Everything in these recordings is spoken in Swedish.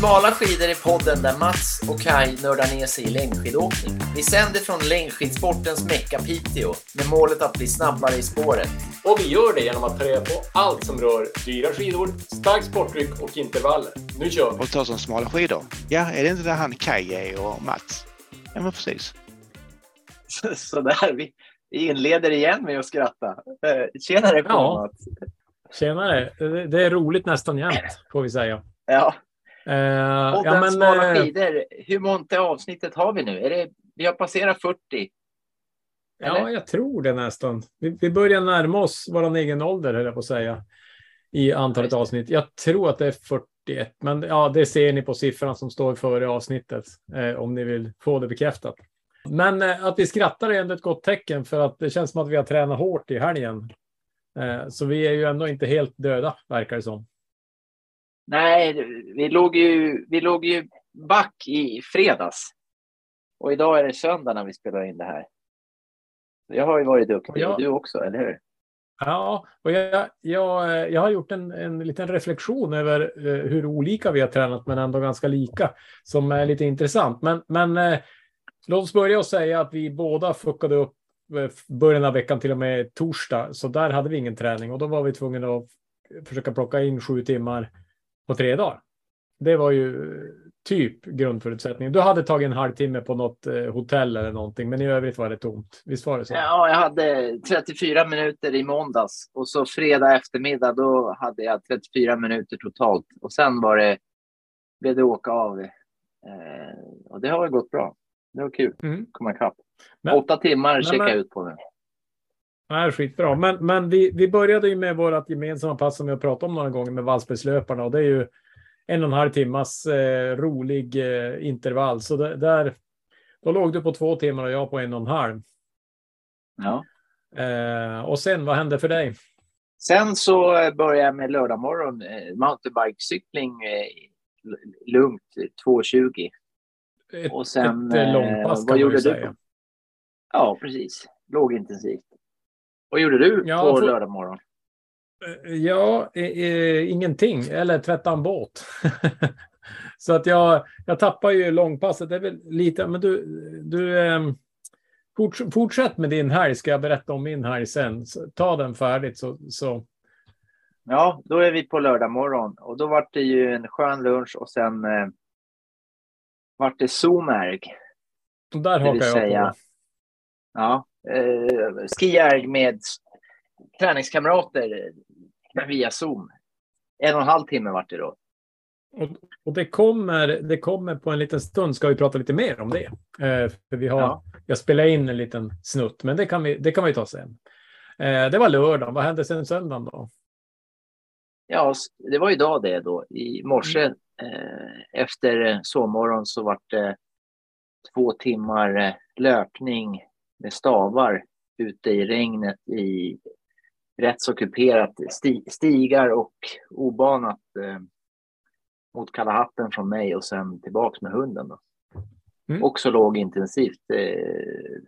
Smala skidor är podden där Mats och Kai nördar ner sig i längdskidåkning. Vi sänder från längdskidsportens mecka Piteå med målet att bli snabbare i spåret. Och vi gör det genom att ta reda på allt som rör dyra skidor, starkt sporttryck och intervaller. Nu kör vi! Och ta som smala skidor. Ja, är det inte där han Kaj är och Mats? Ja, men precis. Sådär, vi inleder igen med att skratta. Eh, Tjenare på Ja. Mats. Tjenare. Det- Det är roligt nästan jämt, får vi säga. Ja, Eh, podden ja, men, Smala eh, skidor. Hur många avsnittet har vi nu? Är det, vi har passerat 40. ja, eller? jag tror det nästan. Vi, vi börjar närma oss vår egen ålder, höll jag på att säga, i antalet Ja, avsnitt. Jag tror att det är 41, men ja, det ser ni på siffran som står före avsnittet, eh, om ni vill få det bekräftat. Men eh, att vi skrattar är ändå ett gott tecken, för att det känns som att vi har tränat hårt i helgen. Eh, så vi är ju ändå inte helt döda, verkar det som. Nej, vi låg ju, vi låg ju back i fredags. Och idag är det söndag när vi spelar in det här. Jag har ju varit duktig, och du också, eller hur? Ja, och jag, jag, jag har gjort en, en liten reflektion över eh, hur olika vi har tränat, men ändå ganska lika, som är lite intressant. Men, men eh, låt oss börja och säga att vi båda fuckade upp eh, början av veckan till och med torsdag, så där hade vi ingen träning och då var vi tvungna att försöka plocka in sju timmar på tre dagar. Det var ju typ grundförutsättningen. Du hade tagit en halvtimme på något eh, hotell eller någonting, men i övrigt var det tomt. Visst var det så? Ja, jag hade 34 minuter i måndags och så fredag eftermiddag då hade jag 34 minuter totalt. Och sen var det, blev det åka av. Eh, och det har gått bra. Det var kul Mm. komma ikapp. Åtta timmar checkar jag ut på nu. Nej, skitbra. Men, men vi, vi började ju med vårt gemensamma pass som vi har pratat om några gånger med Vallsbergslöparna och det är ju en och en halv timmas eh, rolig eh, intervall. Så det, där, då låg du på två timmar och jag på en och en halv. Ja. Eh, och sen, vad hände för dig? Sen så började jag med lördag morgon, eh, mountainbikecykling eh, lugnt, eh, 2.20. Ett, Och sen, ett eh, långpass vad kan man gjorde ju du? säga. Ja, precis. Lågintensivt. Vad gjorde du Ja, på för- lördag morgon? Eh, Ja, eh, eh, ingenting. Eller tvätta en båt. så att jag, jag tappar ju långpasset. Det är väl lite, men du, du forts, fortsätt med din helg. Ska jag berätta om min helg sen. Så, ta den färdigt så, så. Ja, då är vi på lördag morgon och då var det ju en skön lunch och sen eh, vart det Zoomärg. och där hakar jag säga- på. Ja, eh, med träningskamrater via Zoom. En och en halv timme vart det då. Och, och det, kommer, det kommer på en liten stund. Ska vi prata lite mer om det? Eh, för vi har, Ja. Jag spelar in en liten snutt, men det kan vi, det kan vi ta sen. Eh, det var lördag. Vad hände sen söndagen då? Ja, det var idag det då. I morse eh, efter sovmorgon så vart det två timmar eh, löpning med stavar ute i regnet i rätt så kuperat sti, stigar och obanat eh, mot Kalla hatten från mig och sen tillbaks med hunden. Då. Mm. Också lågintensivt. Eh,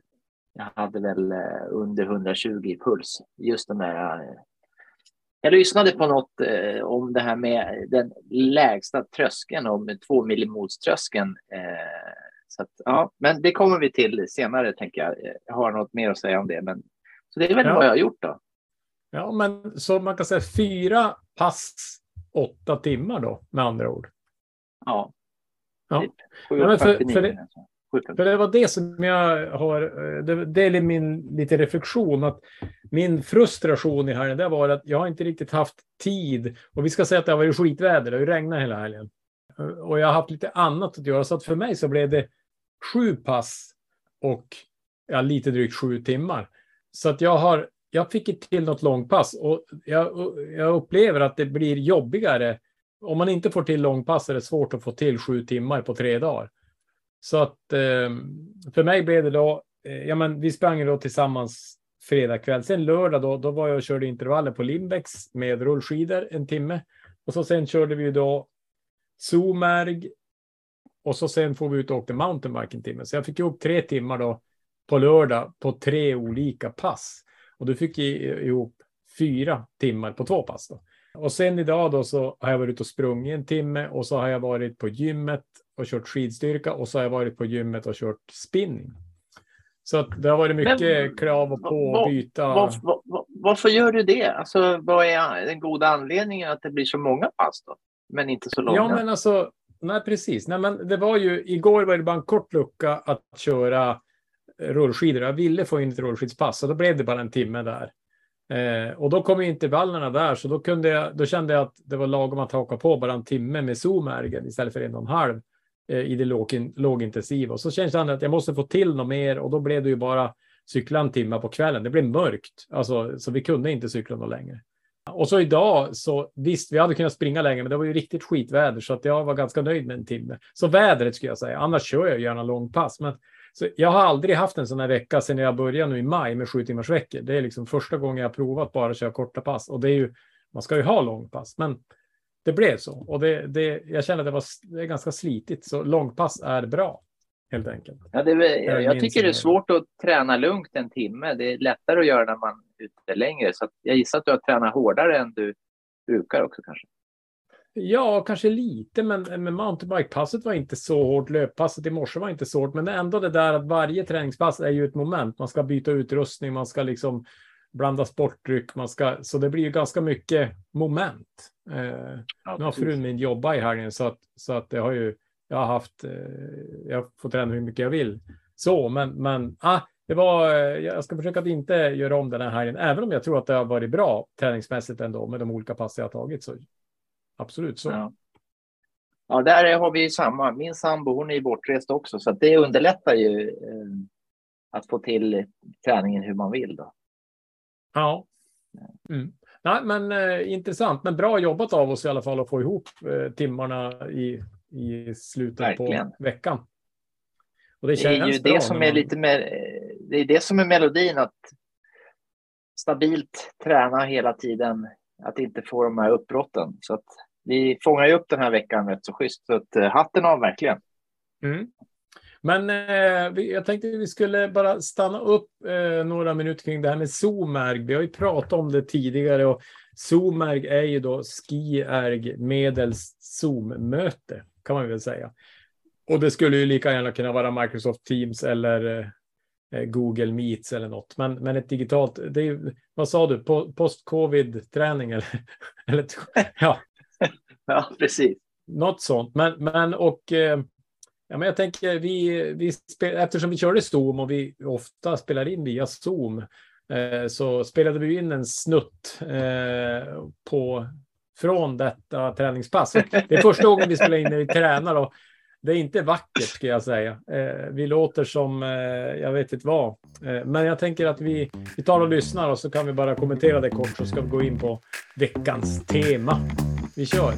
jag hade väl eh, under 120 i puls. Just den där eh, jag lyssnade på något eh, om det här med den lägsta tröskeln, om två millimolströskeln. Eh, så att, ja, men det kommer vi till senare, tänker jag. Jag har något mer att säga om det. Men, så det är väl Ja. vad jag har gjort då. Ja, men så man kan säga fyra pass, åtta timmar då, med andra ord. Ja. Ja. Typ. Ja, men för- 7.49 för det-. 7.49. För det var det som jag har, eh, det, det är min lite reflektion, att min frustration i helgen, det var att jag har inte riktigt haft tid. Och vi ska säga att det har varit skitväder, det har ju regnat hela helgen. Eh, Och jag har haft lite annat att göra, så att för mig så blev det sju pass och ja, lite drygt sju timmar. Så att jag har, jag fick inte till något långpass och jag, jag upplever att det blir jobbigare. Om man inte får till långpass är det svårt att få till sju timmar på tre dagar. Så att ehm, för mig blev det då, eh, ja men vi sprang då tillsammans fredag kväll. Sen lördag då, då var jag och körde intervaller på Limbex med rullskidor en timme. Och så sen körde vi då Zoomärg. Och så sen får vi ut och åkte mountainbike en timme. Så jag fick ihop tre timmar då på lördag på tre olika pass. Och du fick ihop fyra timmar på två pass då. Och sen idag då så har jag varit ute och sprungit en timme och så har jag varit på gymmet och kört skidstyrka och så har jag varit på gymmet och kört spinning. Så att det har varit mycket Men, krav på vad- att byta. Var, var, var, varför gör du det? Alltså, vad är den goda anledningen att det blir så många pass då? Men inte så långa? Ja, men alltså, nej precis. Nej, men det var ju, igår var det bara en kort lucka att köra rullskidor. Jag ville få in ett rullskidspass, så då blev det bara en timme där. Eh, och då kom ju intervallerna där, så då, kunde jag, då kände jag att det var lagom att haka på bara en timme med Zoom-ergen istället för en och en halv eh, i det låg, lågintensiva. Och så kändes det att jag måste få till något mer och då blev det ju bara cykla en timme på kvällen. Det blev mörkt, alltså, så vi kunde inte cykla något längre. Och så idag, så visst, vi hade kunnat springa längre, men det var ju riktigt skitväder, så att jag var ganska nöjd med en timme. Så vädret skulle jag säga. Annars kör jag gärna långpass, men så jag har aldrig haft en sån här vecka sedan jag började nu i maj med sju timmars veckor. Det är liksom första gången jag har provat bara att köra korta pass och det är ju, man ska ju ha långpass, men det blev så och det, det, jag känner att det var det är ganska slitigt, så långpass är bra helt enkelt. Ja, det Jag jag tycker det är svårt att träna lugnt en timme. Det är lättare att göra när man ute längre. Så jag gissar att du har tränat hårdare än du brukar också kanske. Ja, kanske lite, men, men mountainbike-passet var inte så hårt. Löppasset i morse var inte så hårt, men ändå det där att varje träningspass är ju ett moment. Man ska byta utrustning, man ska liksom blanda sportdryck, man ska, så det blir ju ganska mycket moment. Eh, Ja, nu har frun min jobbat i helgen så att, så att jag har ju, jag har haft, eh, jag får träna hur mycket jag vill. Så, men, men ah, det var, eh, jag ska försöka att inte göra om den här helgen, även om jag tror att det har varit bra träningsmässigt ändå med de olika pass jag har tagit. Så absolut så. Ja. ja, där har vi ju samma. Min sambo hon är ju bortrest också, så att det underlättar ju eh, att få till träningen hur man vill. Då. Ja. Mm. Nej, men eh, intressant, men bra jobbat av oss i alla fall att få ihop eh, timmarna i, i slutet Verkligen. på veckan. Och det Det är ju bra det som när är man- lite mer, eh, det är det som är melodin, att stabilt träna hela tiden, att inte få de här uppbrotten. Så att vi fångar ju upp den här veckan rätt så schysst. Så att, eh, hatten av verkligen. Mm. Men eh, vi, jag tänkte vi skulle bara stanna upp eh, några minuter kring det här med Zoomerg. Vi har ju pratat om det tidigare och Zoomerg är ju då Skierg medels Zoom-möte kan man väl säga. Och det skulle ju lika gärna kunna vara Microsoft Teams eller eh, Google Meets eller något. Men, men ett digitalt, det är, vad sa du, Po- post-covid-träning eller, eller ja, Ja, precis. något sånt. Men, men och eh, ja, men jag tänker vi, vi spel, eftersom vi körde Zoom och vi ofta spelar in via Zoom eh, så spelade vi in en snutt eh, på från detta träningspass. Det är första gången vi spelar in när vi tränar och det är inte vackert ska jag säga. Eh, vi låter som, eh, jag vet inte vad. Eh, men jag tänker att vi, vi tar och lyssnar och så kan vi bara kommentera det kort så ska vi gå in på veckans tema. Vi kör.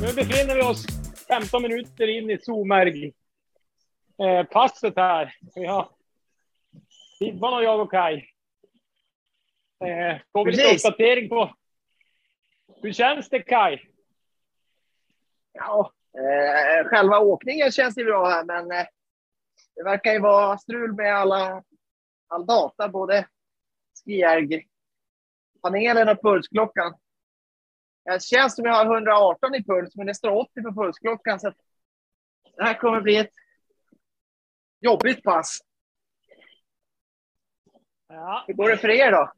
Nu befinner vi oss 15 minuter in i Zoomerg. Eh, passet här. Vi har Sibban och jag och Kaj. Eh, får vi lite uppdatering på hur känns det Kaj? Ja, eh, själva åkningen känns ju bra här, men eh, det verkar ju vara strul med alla, all data, både Skierg-panelen och pulsklockan. Det känns som jag har 118 i puls, men det står 80 på pulsklockan, så det här kommer bli ett jobbigt pass. Ja, Hur går det för er då?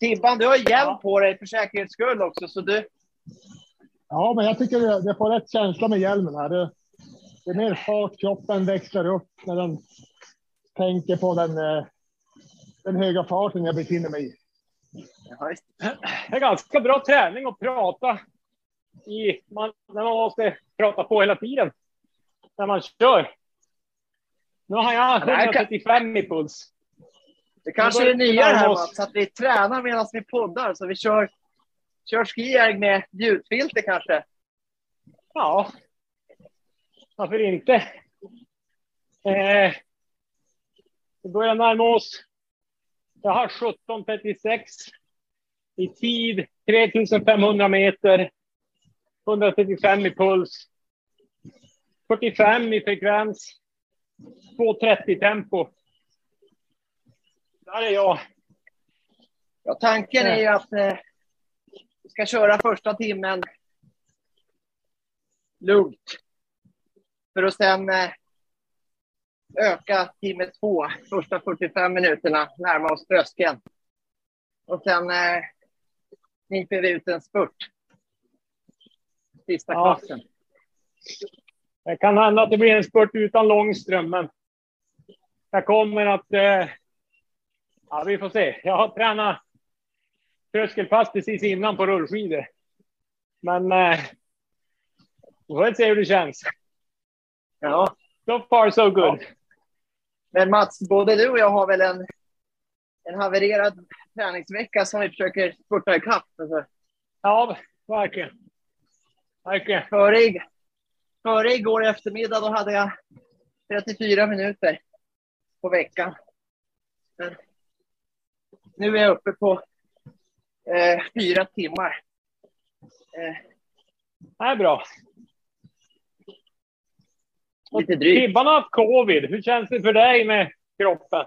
Tibban, du har hjälm Ja. på dig för säkerhets skull också, så du... Ja, men jag tycker det, det får rätt känsla med hjälmen här. Det, det är mer fart, kroppen växlar upp när den tänker på den, eh, den höga farten jag befinner mig i. Det är ganska bra träning att prata i, man, när man måste prata på hela tiden. När man kör. Nu har jag det här kan- 135 i puls. Det kanske är det nya här. Mats, att vi tränar medan vi poddar. Så vi kör, kör skijärg med ljudfilter kanske. Ja, varför inte? Eh, vi börjar närma oss. Jag har 17.36 i tid, 3500 meter, 135 i puls, 45 i frekvens, 2.30 tempo. Där är jag. Ja, tanken är ju att eh, vi ska köra första timmen lugnt. För att sen eh, öka timme två, första 45 minuterna, närma oss tröskeln. Och sen eh, kniper vi ut en spurt. Sista Ja. klassen. Det kan hända att det blir en spurt utan Långström, men jag kommer att... Eh, ja, vi får se. Jag har tränat tröskelpass precis innan på rullskidor. Men eh, vi får se hur det känns. Ja. So far so good. Men Mats, både du och jag har väl en, en havererad träningsvecka som vi försöker spurta ikapp. Alltså, Ja, verkligen. Verkligen. före, före igår eftermiddag då hade jag 34 minuter på veckan. Men nu är jag uppe på eh, fyra timmar. Eh, Det är bra. lite drygt. Tibban har haft covid. Hur känns det för dig med kroppen?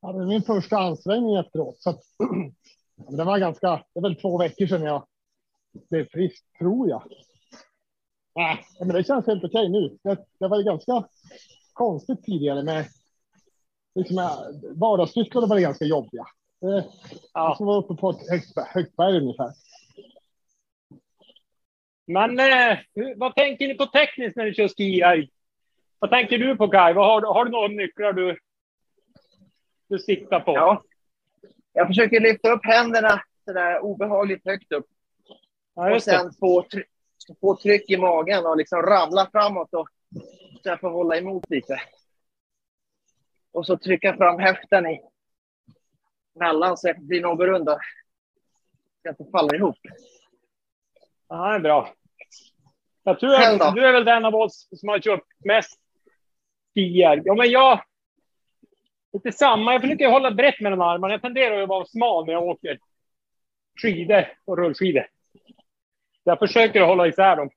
Ja, det är min första ansträngning efteråt. Så att, ja, det var ganska, det är väl två veckor sedan jag blev frisk, tror jag. Nej, men det känns helt okej nu. Det, det var ganska konstigt tidigare med liksom, äh, vardagssysslorna var det ganska jobbiga. Det, Ja. som var uppe på ett högt, högt berg ungefär. Men eh, vad tänker ni på tekniskt när ni kör skijärg? Vad tänker du på Kaj? Vad har, du- har du några nycklar du, du siktar på? Ja. Jag försöker lyfta upp händerna sådär obehagligt högt upp. Ja, och sen få, try- få tryck i magen och liksom ramla framåt och så jag får hålla emot lite. Och så trycka fram höften i mellan så jag blir någorlunda. Så jag inte faller ihop. Ja, det är bra. Jag tror att du är väl den av oss som har kört mest skijärg. Ja, men jag... Lite samma. Jag försöker hålla brett mellan armarna. Jag tenderar att vara smal när jag åker skidor och rullskidor. Jag försöker att hålla isär dem.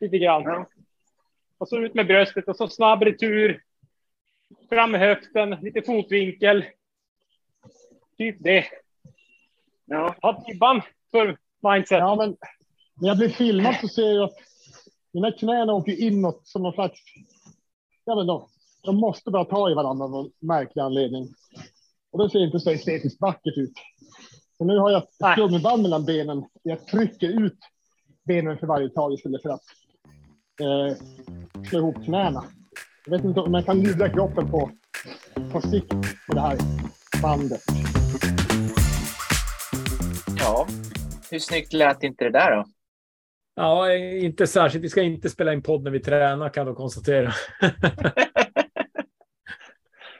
Lite grann. Ja. Och så ut med bröstet och så snabb retur. Fram med höften, lite fotvinkel. Typ det. Ja. Ha tibban för mindset. Ja, men när jag blir filmad så ser jag att mina knän åker inåt som någon slags... Jag vet inte, de måste börja ta i varandra av någon märklig anledning. Och det ser inte så estetiskt vackert ut. Så nu har jag ett gummiband mellan benen. Jag trycker ut benen för varje tag istället för att eh, slå ihop knäna. Jag vet inte om jag kan lura kroppen på, på sikt med det här bandet. Ja. Hur snyggt lät inte det där då? Ja, inte särskilt. Vi ska inte spela in podd när vi tränar kan jag konstatera.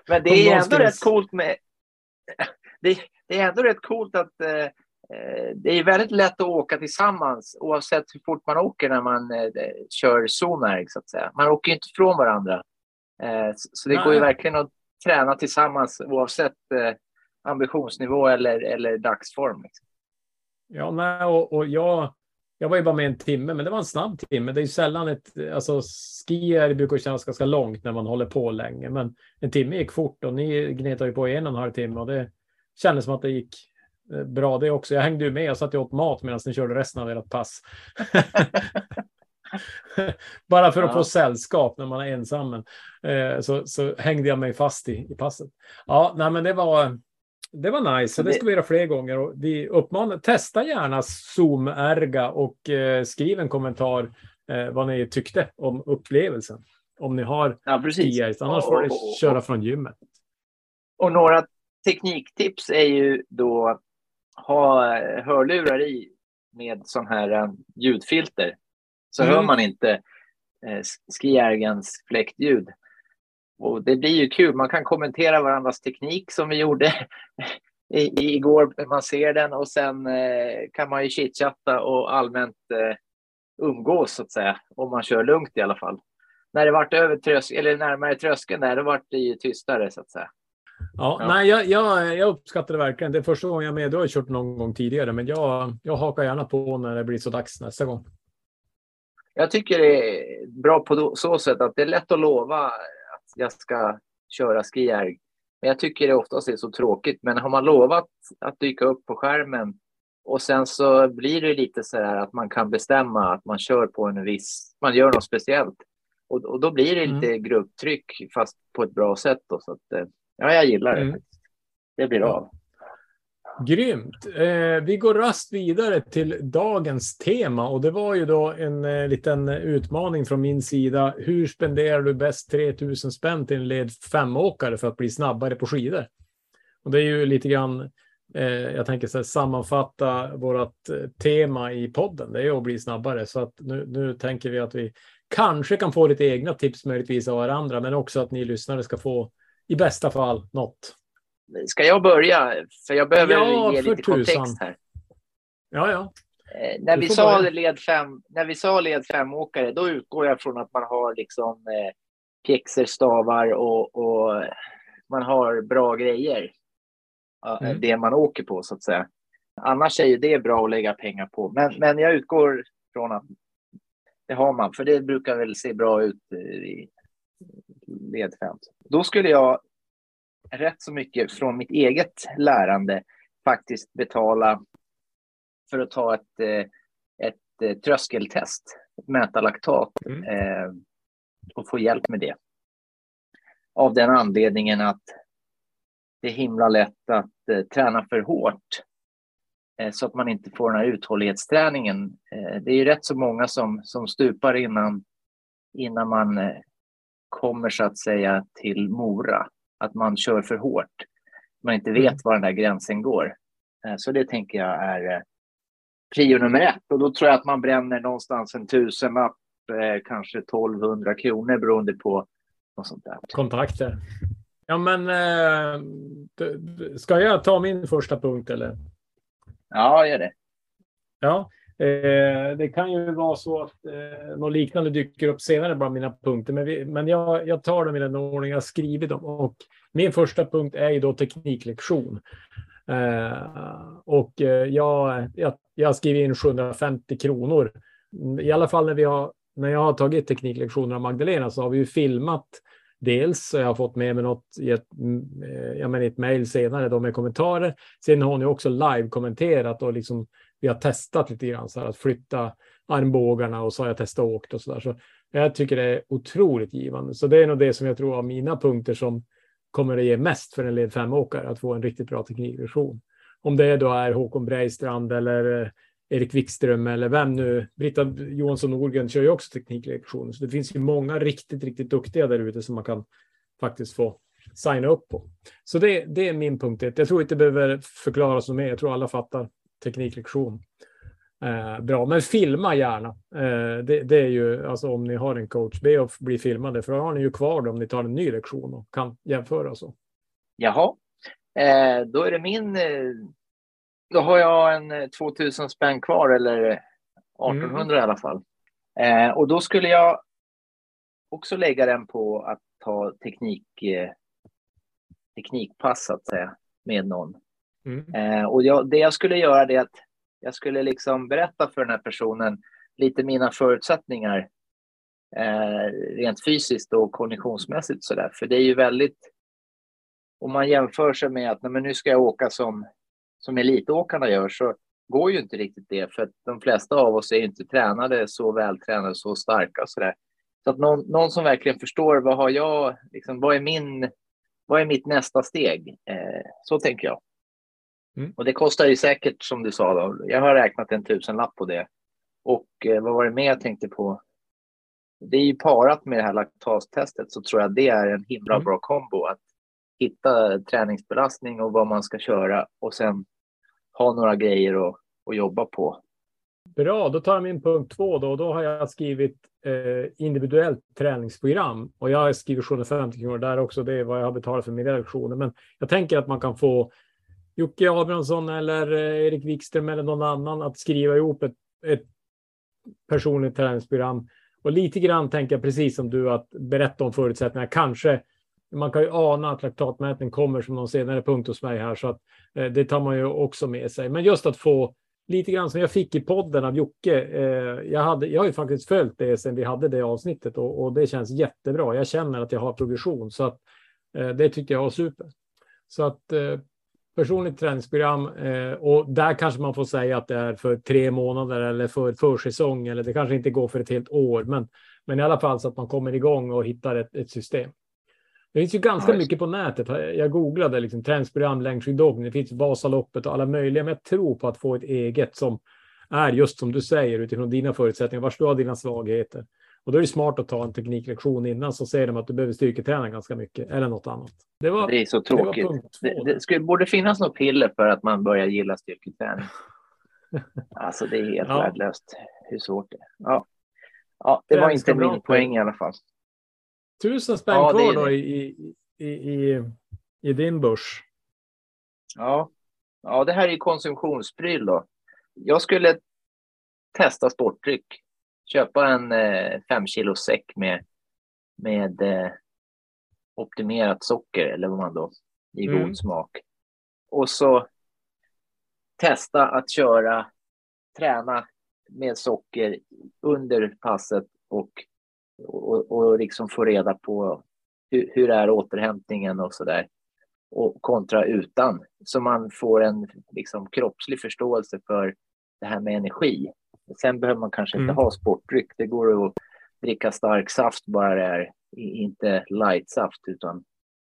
Men det är ändå skulle- rätt coolt med... Det, det är ändå rätt coolt att eh, eh, det är väldigt lätt att åka tillsammans oavsett hur fort man åker när man eh, kör Zoomärg så att säga. Man åker ju inte från varandra. Eh, så, så det Nej. går ju verkligen att träna tillsammans oavsett eh, ambitionsnivå eller, eller dagsform. Liksom. Ja, nej, och, och jag, jag var ju bara med en timme, men det var en snabb timme. Det är ju sällan ett, alltså skier brukar kännas ganska långt när man håller på länge, men en timme gick fort och ni gnetade ju på en och en halv timme och det kändes som att det gick eh, bra det också. Jag hängde ju med, jag satt och åt mat medan ni körde resten av ert pass. Bara för att Ja. få sällskap när man är ensam. Men, eh, så, så hängde jag mig fast i, i passet. Ja, nej, men det var, det var nice. Så det ska vi göra fler gånger. Och vi uppmanar, testa gärna Zoom-erga och eh, skriv en kommentar eh, vad ni tyckte om upplevelsen. Om ni har Ja, precis. Annars Och- får ni köra från gymmet. Och några tekniktips är ju då ha hörlurar i med sån här eh, ljudfilter. Så Mm. hör man inte eh, skijärgens fläktljud. Och det blir ju kul. Man kan kommentera varandras teknik som vi gjorde i, igår man ser den och sen eh, kan man ju chitchatta och allmänt eh, umgås så att säga. Om man kör lugnt i alla fall. När det vart över trös eller närmare tröskeln där, då vart det ju tystare så att säga. Ja, Ja. Nej, jag, jag, jag uppskattar det verkligen. Det är första gången jag är med. Du har kört någon gång tidigare, men jag, jag hakar gärna på när det blir så dags nästa gång. Jag tycker det är bra på så sätt att det är lätt att lova jag ska köra skijärg Men jag tycker det oftast är så tråkigt. Men har man lovat att dyka upp på skärmen och sen så blir det lite så här att man kan bestämma att man kör på en viss, man gör något speciellt. Och, och då blir det Mm. lite grupptryck fast på ett bra sätt. Då, så att, eh, ja, jag gillar det. Mm. Det blir av. Grymt. Eh, vi går rast vidare till dagens tema och det var ju då en eh, liten utmaning från min sida. Hur spenderar du bäst 3000 spänn till en led femåkare för att bli snabbare på skidor? Och det är ju lite grann, eh, jag tänker så här, sammanfatta vårt eh, tema i podden. Det är ju att bli snabbare så att nu, nu tänker vi att vi kanske kan få lite egna tips möjligtvis av varandra, men också att ni lyssnare ska få i bästa fall något. Ska jag börja? För jag behöver Ja, ge lite tusan. kontext här. Ja, ja. Eh, när, vi sa börja. led fem, när vi sa led femåkare, då utgår jag från att man har liksom eh, pjäxor, stavar och, och man har bra grejer. Ja, Mm. Det man åker på så att säga. Annars är ju det bra att lägga pengar på. Men, men jag utgår från att det har man, för det brukar väl se bra ut eh, i led fem. Då skulle jag rätt så mycket från mitt eget lärande faktiskt betala för att ta ett, eh, ett eh, tröskeltest, mäta laktat Mm. eh, och få hjälp med det. Av den anledningen att det är himla lätt att eh, träna för hårt eh, så att man inte får den här uthållighetsträningen. Det är ju rätt så många som, som stupar innan, innan man kommer så att säga till Mora. Att man kör för hårt. Man inte vet Mm. var den där gränsen går. Eh, Så det tänker jag är eh, prio nummer ett. Och då tror jag att man bränner någonstans en tusenlapp, eh, kanske 1200 kronor beroende på något sånt där. kontakter. Ja, men ska jag ta min första punkt eller? Ja, gör det. Ja, eh, det kan ju vara så att eh, något liknande dyker upp senare bland mina punkter, men, vi, men jag, jag tar dem i den ordning jag skrivit dem. Och min första punkt är ju då tekniklektion. Eh, och eh, jag, jag, jag skriver in 750 kronor. I alla fall när, vi har, när jag har tagit tekniklektioner av Magdalena så har vi ju filmat Dels så jag har fått med mig något i ett, eh, jag menar, i ett mejl senare då med kommentarer. Sen har hon ju också live-kommenterat och liksom vi har testat lite grann så här att flytta armbågarna och så har jag testat och åkt och så där. Så jag tycker det är otroligt givande. Så det är nog det som jag tror av mina punkter som kommer att ge mest för en led 5-åkare att få en riktigt bra teknikvision. Om det då är Håkon Breistrand eller eh, Erik Wikström eller vem nu. Britta Johansson Norgren kör ju också tekniklektioner. Så det finns ju många riktigt, riktigt duktiga där ute som man kan faktiskt få signa upp på. Så det, det är min punkt ett. Jag tror inte det behöver förklaras något mer. Jag tror alla fattar tekniklektion. Eh, bra, men filma gärna. Eh, det, det är ju alltså om ni har en coach, be att bli filmade för då har ni ju kvar det om ni tar en ny lektion och kan jämföra så. Jaha, eh, då är det min. Eh, då har jag en eh, 2000 spänn kvar eller 1800 i alla fall. Eh, och då skulle jag också lägga den på att ta teknik, eh, teknikpass så att säga med någon. Mm. Eh, och jag, det jag skulle göra det är att jag skulle liksom berätta för den här personen lite mina förutsättningar eh, rent fysiskt och konditionsmässigt så där. För det är ju väldigt om man jämför sig med att nej, men nu ska jag åka som, som elitåkarna gör så går ju inte riktigt det för att de flesta av oss är inte tränade så vältränade så starka och så där. Så att någon, någon som verkligen förstår vad har jag, liksom, vad är min, vad är mitt nästa steg? Eh, så tänker jag. Mm. Och det kostar ju säkert som du sa då. Jag har räknat en tusenlapp på det. Och eh, vad var det mer jag tänkte på? Det är ju parat med det här laktastestet så tror jag det är en himla Mm. bra kombo att hitta träningsbelastning och vad man ska köra och sen ha några grejer att, att jobba på. Bra, då tar jag min punkt två då. Då har jag skrivit eh, individuellt träningsprogram och jag har skrivit 750 kronor där också. Det är vad jag har betalat för mina lektioner. Men jag tänker att man kan få Jocke Abrahamsson eller eh, Erik Wikström eller någon annan att skriva ihop ett, ett personligt träningsprogram. Och lite grann tänker jag precis som du att berätta om förutsättningarna. Kanske man kan ju ana att laktatmätning kommer som någon senare punkt hos mig här så att eh, det tar man ju också med sig. Men just att få lite grann som jag fick i podden av Jocke. Eh, jag, hade, jag har ju faktiskt följt det sedan vi hade det avsnittet och, och det känns jättebra. Jag känner att jag har progression så att eh, det tyckte jag var super. Så att eh, personligt träningsprogram eh, och där kanske man får säga att det är för tre månader eller för försäsong eller det kanske inte går för ett helt år. Men, men i alla fall så att man kommer igång och hittar ett, ett system. Det finns ju ganska Ja, mycket på nätet. Jag googlade liksom träningsprogram, längdskidåkning. Det finns Vasaloppet och alla möjliga. Men jag tror på att få ett eget som är just som du säger utifrån dina förutsättningar. Vars du har dina svagheter. Och då är det smart att ta en tekniklektion innan så säger de att du behöver styrketräna ganska mycket eller något annat. Det var, Det är så det tråkigt. Det, två. det skulle, borde finnas något piller för att man börjar gilla styrketräning. Alltså det är helt Ja. värdelöst hur svårt det är. Ja. Ja, det var inte min poäng i alla fall. Tusen spänn Ja, det kvar då det. i, i, i, i, din börs. Ja. ja, det här är konsumtionspryl då. Jag skulle testa sportdryck. Köpa en eh, fem kilo säck med, med eh, optimerat socker eller vad man då i Mm. god smak. Och så testa att köra, träna med socker under passet och, och, och liksom få reda på hur, hur är återhämtningen och så där. Och kontra utan. Så man får en liksom, kroppslig förståelse för det här med energi. Sen behöver man kanske inte Mm. ha sportdryck. Det går att dricka stark saft bara det är inte light-saft utan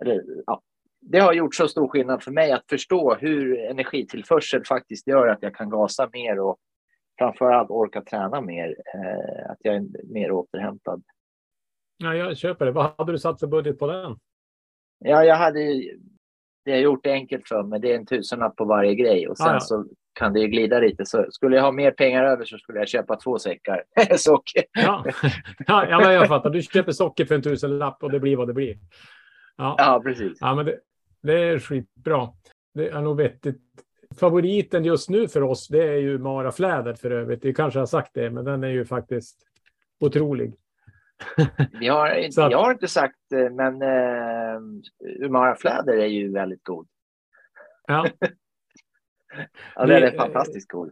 eller, ja. Det har gjort så stor skillnad för mig att förstå hur energitillförsel faktiskt gör att jag kan gasa mer och framförallt orka träna mer. Eh, att jag är mer återhämtad. Ja, jag köper det. Vad hade du satt för budget på den? Ja, jag hade det har gjort det enkelt för mig. Det är en tusenlapp på varje grej och sen Ah, ja. så kan det glida lite. Så skulle jag ha mer pengar över så skulle jag köpa två säckar socker. Ja, ja, men jag fattar. Du köper socker för en tusenlapp och det blir vad det blir. Ja, Ja, precis. ja men det, det är skitbra. Det är nog vettigt. Favoriten just nu för oss, det är ju Mara Fläder för övrigt. Vi kanske har sagt det, men den är ju faktiskt otrolig. Vi har, Jag har inte sagt, eh, men eh, Umara Fläder är ju väldigt god. Ja, Ja, den är fantastiskt god.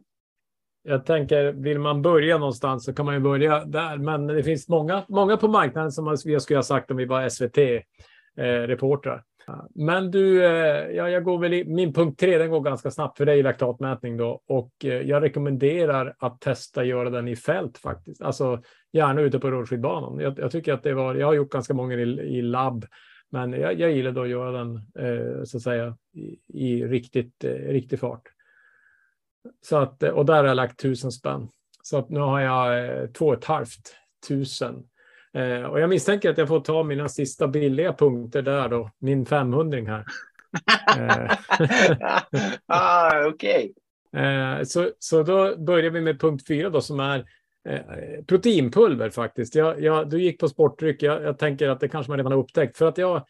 jag tänker, vill man börja någonstans så kan man ju börja där. Men det finns många, många på marknaden som vi skulle ha sagt om vi var SVT-reportrar. Men du, eh, ja, jag går väl i, min punkt tre, den går ganska snabbt för dig, laktatmätning då. Och eh, jag rekommenderar att testa göra den i fält faktiskt. Alltså gärna ute på rullskidbanan. Jag, jag tycker att det var, jag har gjort ganska många i, i labb. Men jag, jag gillar då att göra den eh, så att säga i, i riktigt, eh, riktig fart. Så att, och där har jag lagt tusen spänn. Så att nu har jag eh, två och ett halvt tusen. Eh, och jag misstänker att jag får ta mina sista billiga punkter där då, min 500 här. Eh, ah, Okej. Eh, så, så då börjar vi med punkt fyra då som är eh, proteinpulver faktiskt. Jag, jag, du gick på sportdryck. Jag, jag tänker att det kanske man redan har upptäckt för att jag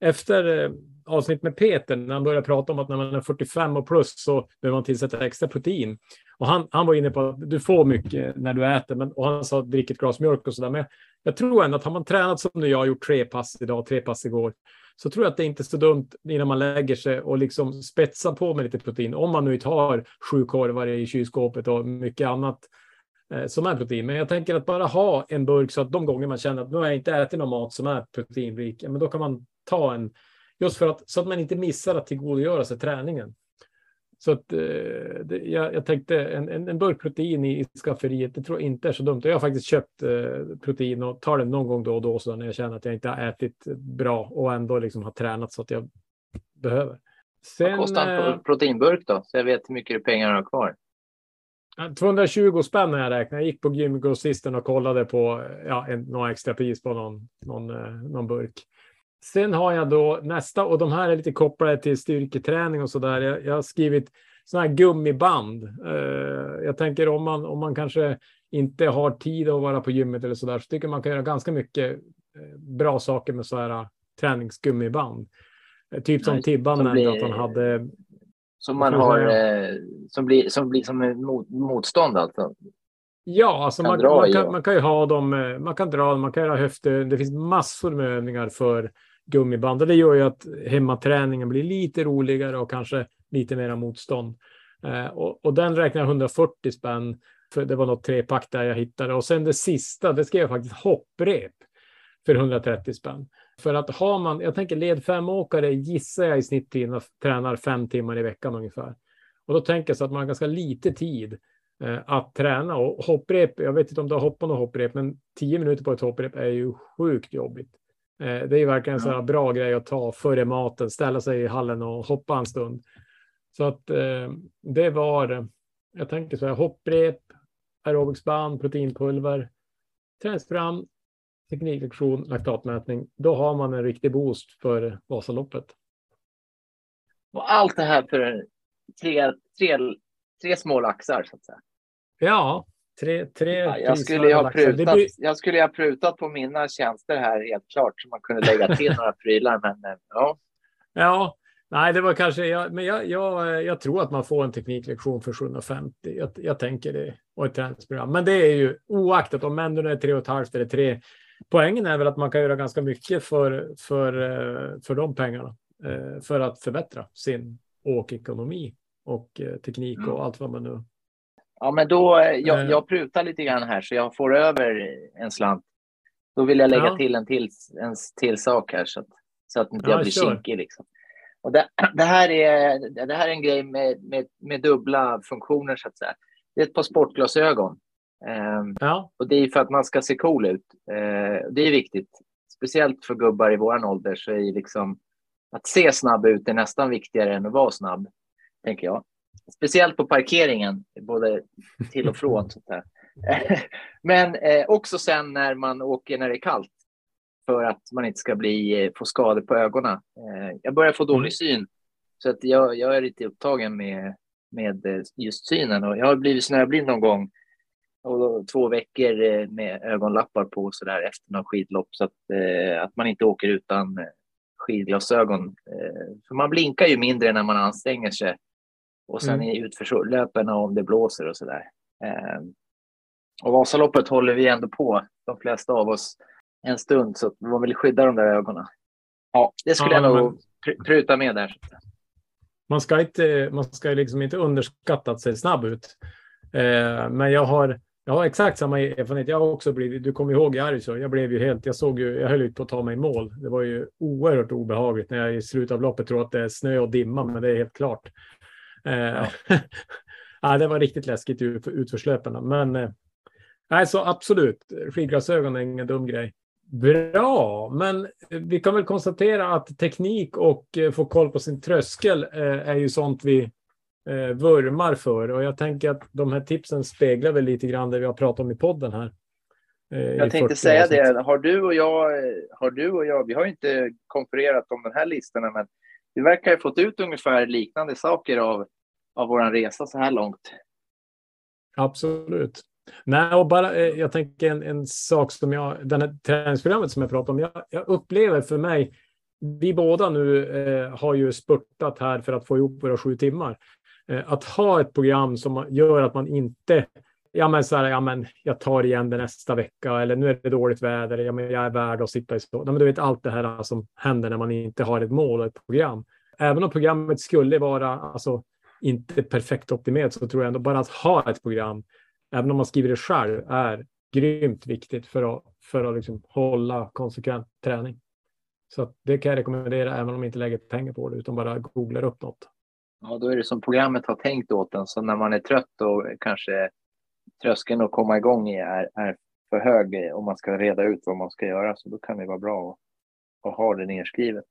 efter eh, avsnitt med Peter när han började prata om att när man är 45 och plus så behöver man tillsätta extra protein. Och han, han var inne på att du får mycket när du äter men, och han sa drick ett glas mjölk och sådär. Men jag tror ändå att har man tränat som nu jag har gjort tre pass idag, tre pass igår så tror jag att det inte är så dumt innan man lägger sig och liksom spetsa på med lite protein. Om man nu inte har sju korvar i kylskåpet och mycket annat som är protein. Men jag tänker att bara ha en burk så att de gånger man känner att nu har jag inte ätit någon mat som är proteinrik, men då kan man ta en just för att så att man inte missar att tillgodogöra sig träningen. Så att eh, det, jag, jag tänkte en, en, en burk protein i, i skafferiet, det tror jag inte är så dumt. Jag har faktiskt köpt eh, protein och tar det någon gång då och då så när jag känner att jag inte har ätit bra och ändå liksom har tränat så att jag behöver. Vad Sen, kostar en eh, pro- proteinburk då? Så jag vet hur mycket pengar jag har kvar. Ja, 220 spänn när jag räknade. Jag gick på gymgrossisten och kollade på ja, en, några extra pris på någon, någon, eh, någon burk. Sen har jag då nästa och de här är lite kopplade till styrketräning och så där. Jag, jag har skrivit sådana här gummiband. Eh, jag tänker om man, om man kanske inte har tid att vara på gymmet eller så där så tycker man kan göra ganska mycket eh, bra saker med så här träningsgummiband. Typ som Tibban nämnde att han hade Som man har, eh, som blir som, blir som en mot, motstånd alltså. Ja, alltså man, man, i kan, man kan ju ha dem, eh, man kan dra man kan göra höfter. Det finns massor med övningar för gummiband och det gör ju att hemmaträningen blir lite roligare och kanske lite mera motstånd. Eh, och, och den räknar jag 140 spänn, för det var något trepack där jag hittade. Och sen det sista, det skrev jag faktiskt hopprep för 130 spänn. För att har man, jag tänker led femåkare gissar jag i snitt tränar fem timmar i veckan ungefär. Och då tänker jag så att man har ganska lite tid eh, att träna och hopprep. Jag vet inte om du har hoppat något hopprep, men tio minuter på ett hopprep är ju sjukt jobbigt. Eh, det är ju verkligen en ja. bra grej att ta före maten, ställa sig i hallen och hoppa en stund. Så att eh, det var, jag tänker så här, hopprep, aerobicsband, proteinpulver, träningsprogram, tekniklektion, laktatmätning. Då har man en riktig boost för Vasaloppet. Och allt det här för tre, tre, tre små laxar så att säga. Ja, tre, tre ja, jag, skulle ha prutat, blir... jag skulle ha prutat på mina tjänster här helt klart så man kunde lägga till några prylar. Men eh, ja. Ja, nej, det var kanske, jag, men jag, jag, jag tror att man får en tekniklektion för 750. Jag, jag tänker det och ett träningsprogram. Men det är ju oaktat om ändå är tre och ett halvt eller tre. Poängen är väl att man kan göra ganska mycket för, för, eh, för de pengarna eh, för att förbättra sin åkekonomi och eh, teknik och mm. allt vad man nu. Ja, men då jag, jag prutar lite grann här så jag får över en slant. Då vill jag lägga ja. till en till, en till sak här så att, så att inte ja, jag blir kinkig. Liksom. Och det, det, här är, det här är en grej med, med, med dubbla funktioner så att säga det är ett par sportglasögon. Eh, ja. Och det är för att man ska se cool ut. Eh, det är viktigt. Speciellt för gubbar i vår ålder så är liksom att se snabb ut är nästan viktigare än att vara snabb, tänker jag. Speciellt på parkeringen, både till och från. sånt där. Men eh, också sen när man åker när det är kallt för att man inte ska bli, eh, få skador på ögonen. Eh, jag börjar få dålig mm. syn så att jag, jag är lite upptagen med med eh, just synen. Och jag har blivit snöblind någon gång och två veckor eh, med ögonlappar på så där efter någon skidlopp så att, eh, att man inte åker utan skidglasögon. För man blinkar ju mindre när man anstränger sig och sen mm. i utförslöpen om det blåser och så där. Och Vasaloppet håller vi ändå på, de flesta av oss, en stund så man vill skydda de där ögonen. Ja, det skulle ja, jag nog men... pruta med där man ska inte, man ska liksom inte underskatta att se snabb ut. Eh, men jag har, jag har exakt samma erfarenhet. Jag har också blivit, du kommer ihåg i Arvidsjaur, jag blev ju helt, jag såg ju, jag höll ut på att ta mig i mål. Det var ju oerhört obehagligt när jag i slutet av loppet tror att det är snö och dimma, men det är helt klart. Eh, ja. ja, det var riktigt läskigt ut, utförslöparna, men eh, nej, så absolut, skidglasögon är ingen dum grej. Bra, men vi kan väl konstatera att teknik och eh, få koll på sin tröskel är ju sånt vi eh, vurmar för. Och jag tänker att de här tipsen speglar väl lite grann det vi har pratat om i podden här. Jag tänkte säga det, har du och jag, har du och jag, vi har inte konfererat om den här listorna, men vi verkar ha fått ut ungefär liknande saker av, av vår resa så här långt. Absolut. Nej, och bara, eh, jag tänker en, en sak som jag, den här träningsprogrammet som jag pratar om, jag, jag upplever för mig, vi båda nu eh, har ju spurtat här för att få ihop våra sju timmar. Eh, att ha ett program som gör att man inte, ja men så här, ja men jag tar igen det nästa vecka eller nu är det dåligt väder, ja men jag är värd att sitta i så. men du vet allt det här som händer när man inte har ett mål och ett program. Även om programmet skulle vara, alltså inte perfekt optimerat så tror jag ändå bara att ha ett program även om man skriver det själv, är grymt viktigt för att, för att liksom hålla konsekvent träning. Så det kan jag rekommendera även om man inte lägger pengar på det utan bara googlar upp något. Ja, då är det som programmet har tänkt åt en. Så när man är trött och kanske tröskeln att komma igång är, är för hög om man ska reda ut vad man ska göra. Så då kan det vara bra att, att ha det nedskrivet.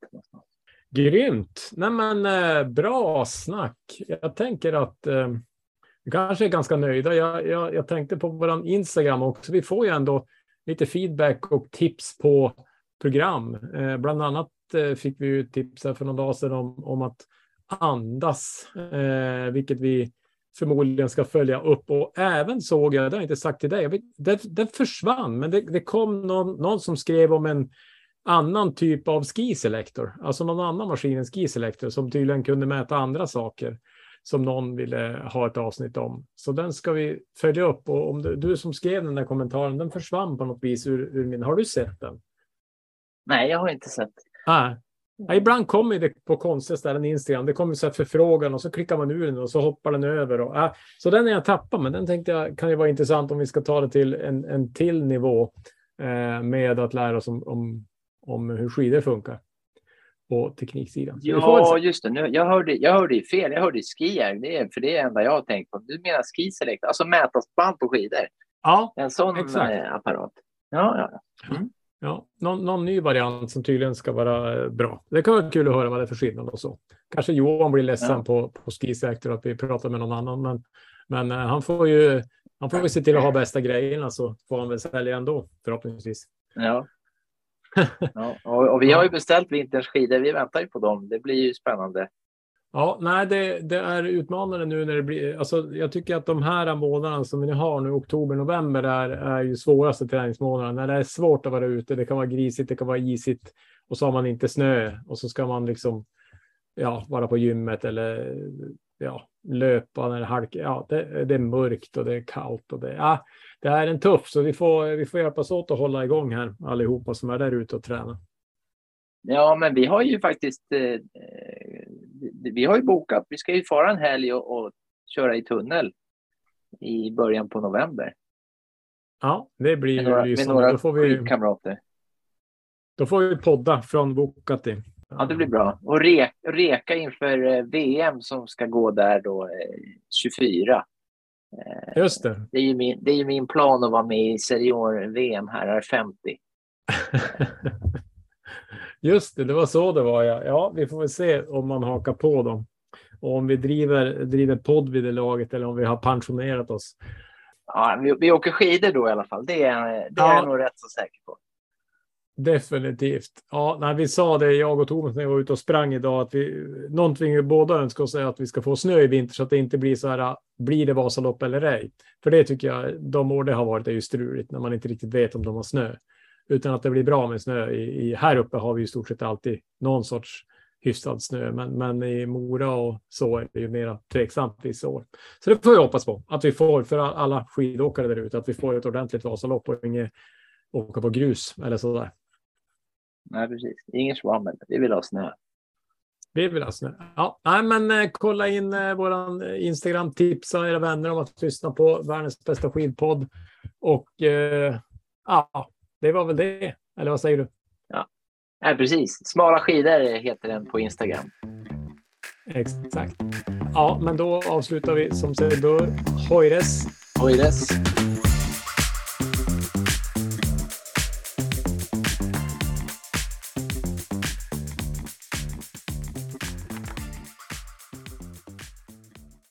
Grymt! Nej, men, eh, bra snack. Jag tänker att eh, vi kanske är ganska nöjda. Jag, jag, jag tänkte på vår Instagram också. Vi får ju ändå lite feedback och tips på program. Eh, bland annat eh, fick vi ju tips här för någon dag sedan om, om att andas, eh, vilket vi förmodligen ska följa upp. Och även såg jag, det har jag inte sagt till dig, det försvann, men det, det kom någon, någon som skrev om en annan typ av skiselektor, alltså någon annan maskin än skiselektor som tydligen kunde mäta andra saker som någon ville ha ett avsnitt om. Så den ska vi följa upp och om du, du som skrev den där kommentaren, den försvann på något vis ur, ur min. Har du sett den? Nej, jag har inte sett. Ah. Ja, ibland kommer det på konstiga ställen i Instagram. Det kommer så här förfrågan och så klickar man ur den och så hoppar den över. Och, äh, så den är jag tappat, men den tänkte jag kan ju vara intressant om vi ska ta det till en, en till nivå eh, med att lära oss om, om om hur skidor funkar på tekniksidan. Ja, just det. Nu, jag, hörde, jag hörde ju fel. Jag hörde skier, det är, för det är det enda jag har tänkt på. Du menar skiselect, alltså mätarband på skidor. ja, En sån Exakt. eh, apparat. Ja, ja. Ja. Någon, någon ny variant som tydligen ska vara eh, bra. Det kan vara kul att höra vad det är för skillnad och så. Kanske Johan blir ledsen Ja. på, på Skisektor att vi pratar med någon annan, men, men eh, han får ju han får ju se till att ha bästa grejerna så får han väl sälja ändå förhoppningsvis. ja. ja. Och, och vi har ju beställt vinterns skidor. Vi väntar ju på dem. Det blir ju spännande. Ja, nej, det, det är utmanande nu när det blir. Alltså, jag tycker att de här månaderna som vi nu har nu, oktober, november, är, är ju svåraste träningsmånaderna. När det är svårt att vara ute, det kan vara grisigt, det kan vara isigt och så har man inte snö och så ska man liksom ja, vara på gymmet eller ja, löpa när det halkar. Ja, det, det är mörkt och det är kallt och det, ja, det är en tuff, så vi får, vi får hjälpas åt att hålla igång här allihopa som är där ute och tränar. Ja, men vi har ju faktiskt. Eh, eh, vi har ju bokat. Vi ska ju fara en helg och, och köra i tunnel i början på november. Ja, det blir Med ju några, med lysande. några Då får vi, skidkamrater. då får vi podda från Vuokatti. Ja, det blir bra. Och re, reka inför eh, VM som ska gå där då eh, 24. Just det. Det är ju min, det är min plan att vara med i senior-VM här, är 50. Just det, det var så det var. Ja, ja vi får väl se om man hakar på dem. Och om vi driver, driver podd vid det laget eller om vi har pensionerat oss. Ja, vi, vi åker skidor då i alla fall. Det är, det är Ja. jag nog rätt så säker på. Definitivt. Ja, när vi sa det, jag och Thomas, när vi var ute och sprang idag, att vi, någonting vi båda önskar oss är att vi ska få snö i vinter så att det inte blir så här, blir det Vasalopp eller ej? För det tycker jag, de år det har varit är ju struligt när man inte riktigt vet om de har snö. Utan att det blir bra med snö. I, i, här uppe har vi i stort sett alltid någon sorts hyfsad snö, men, men i Mora och så är det ju mera tveksamt vissa år. Så det får vi hoppas på, att vi får för alla skidåkare där ute, att vi får ett ordentligt Vasalopp och inget åka på grus eller så där. Nej, precis. Ingen svammel. Vi vill ha snö. Vi vill ha snö. Ja, nej, men eh, kolla in eh, våran Instagram. Tipsa era vänner om att lyssna på världens bästa skidpodd. Och eh, ja, det var väl det. Eller vad säger du? Nej, precis. Smala skidor heter den på Instagram. Exakt. Ja, men då avslutar vi som sig bör. Hojres! Oj, dess.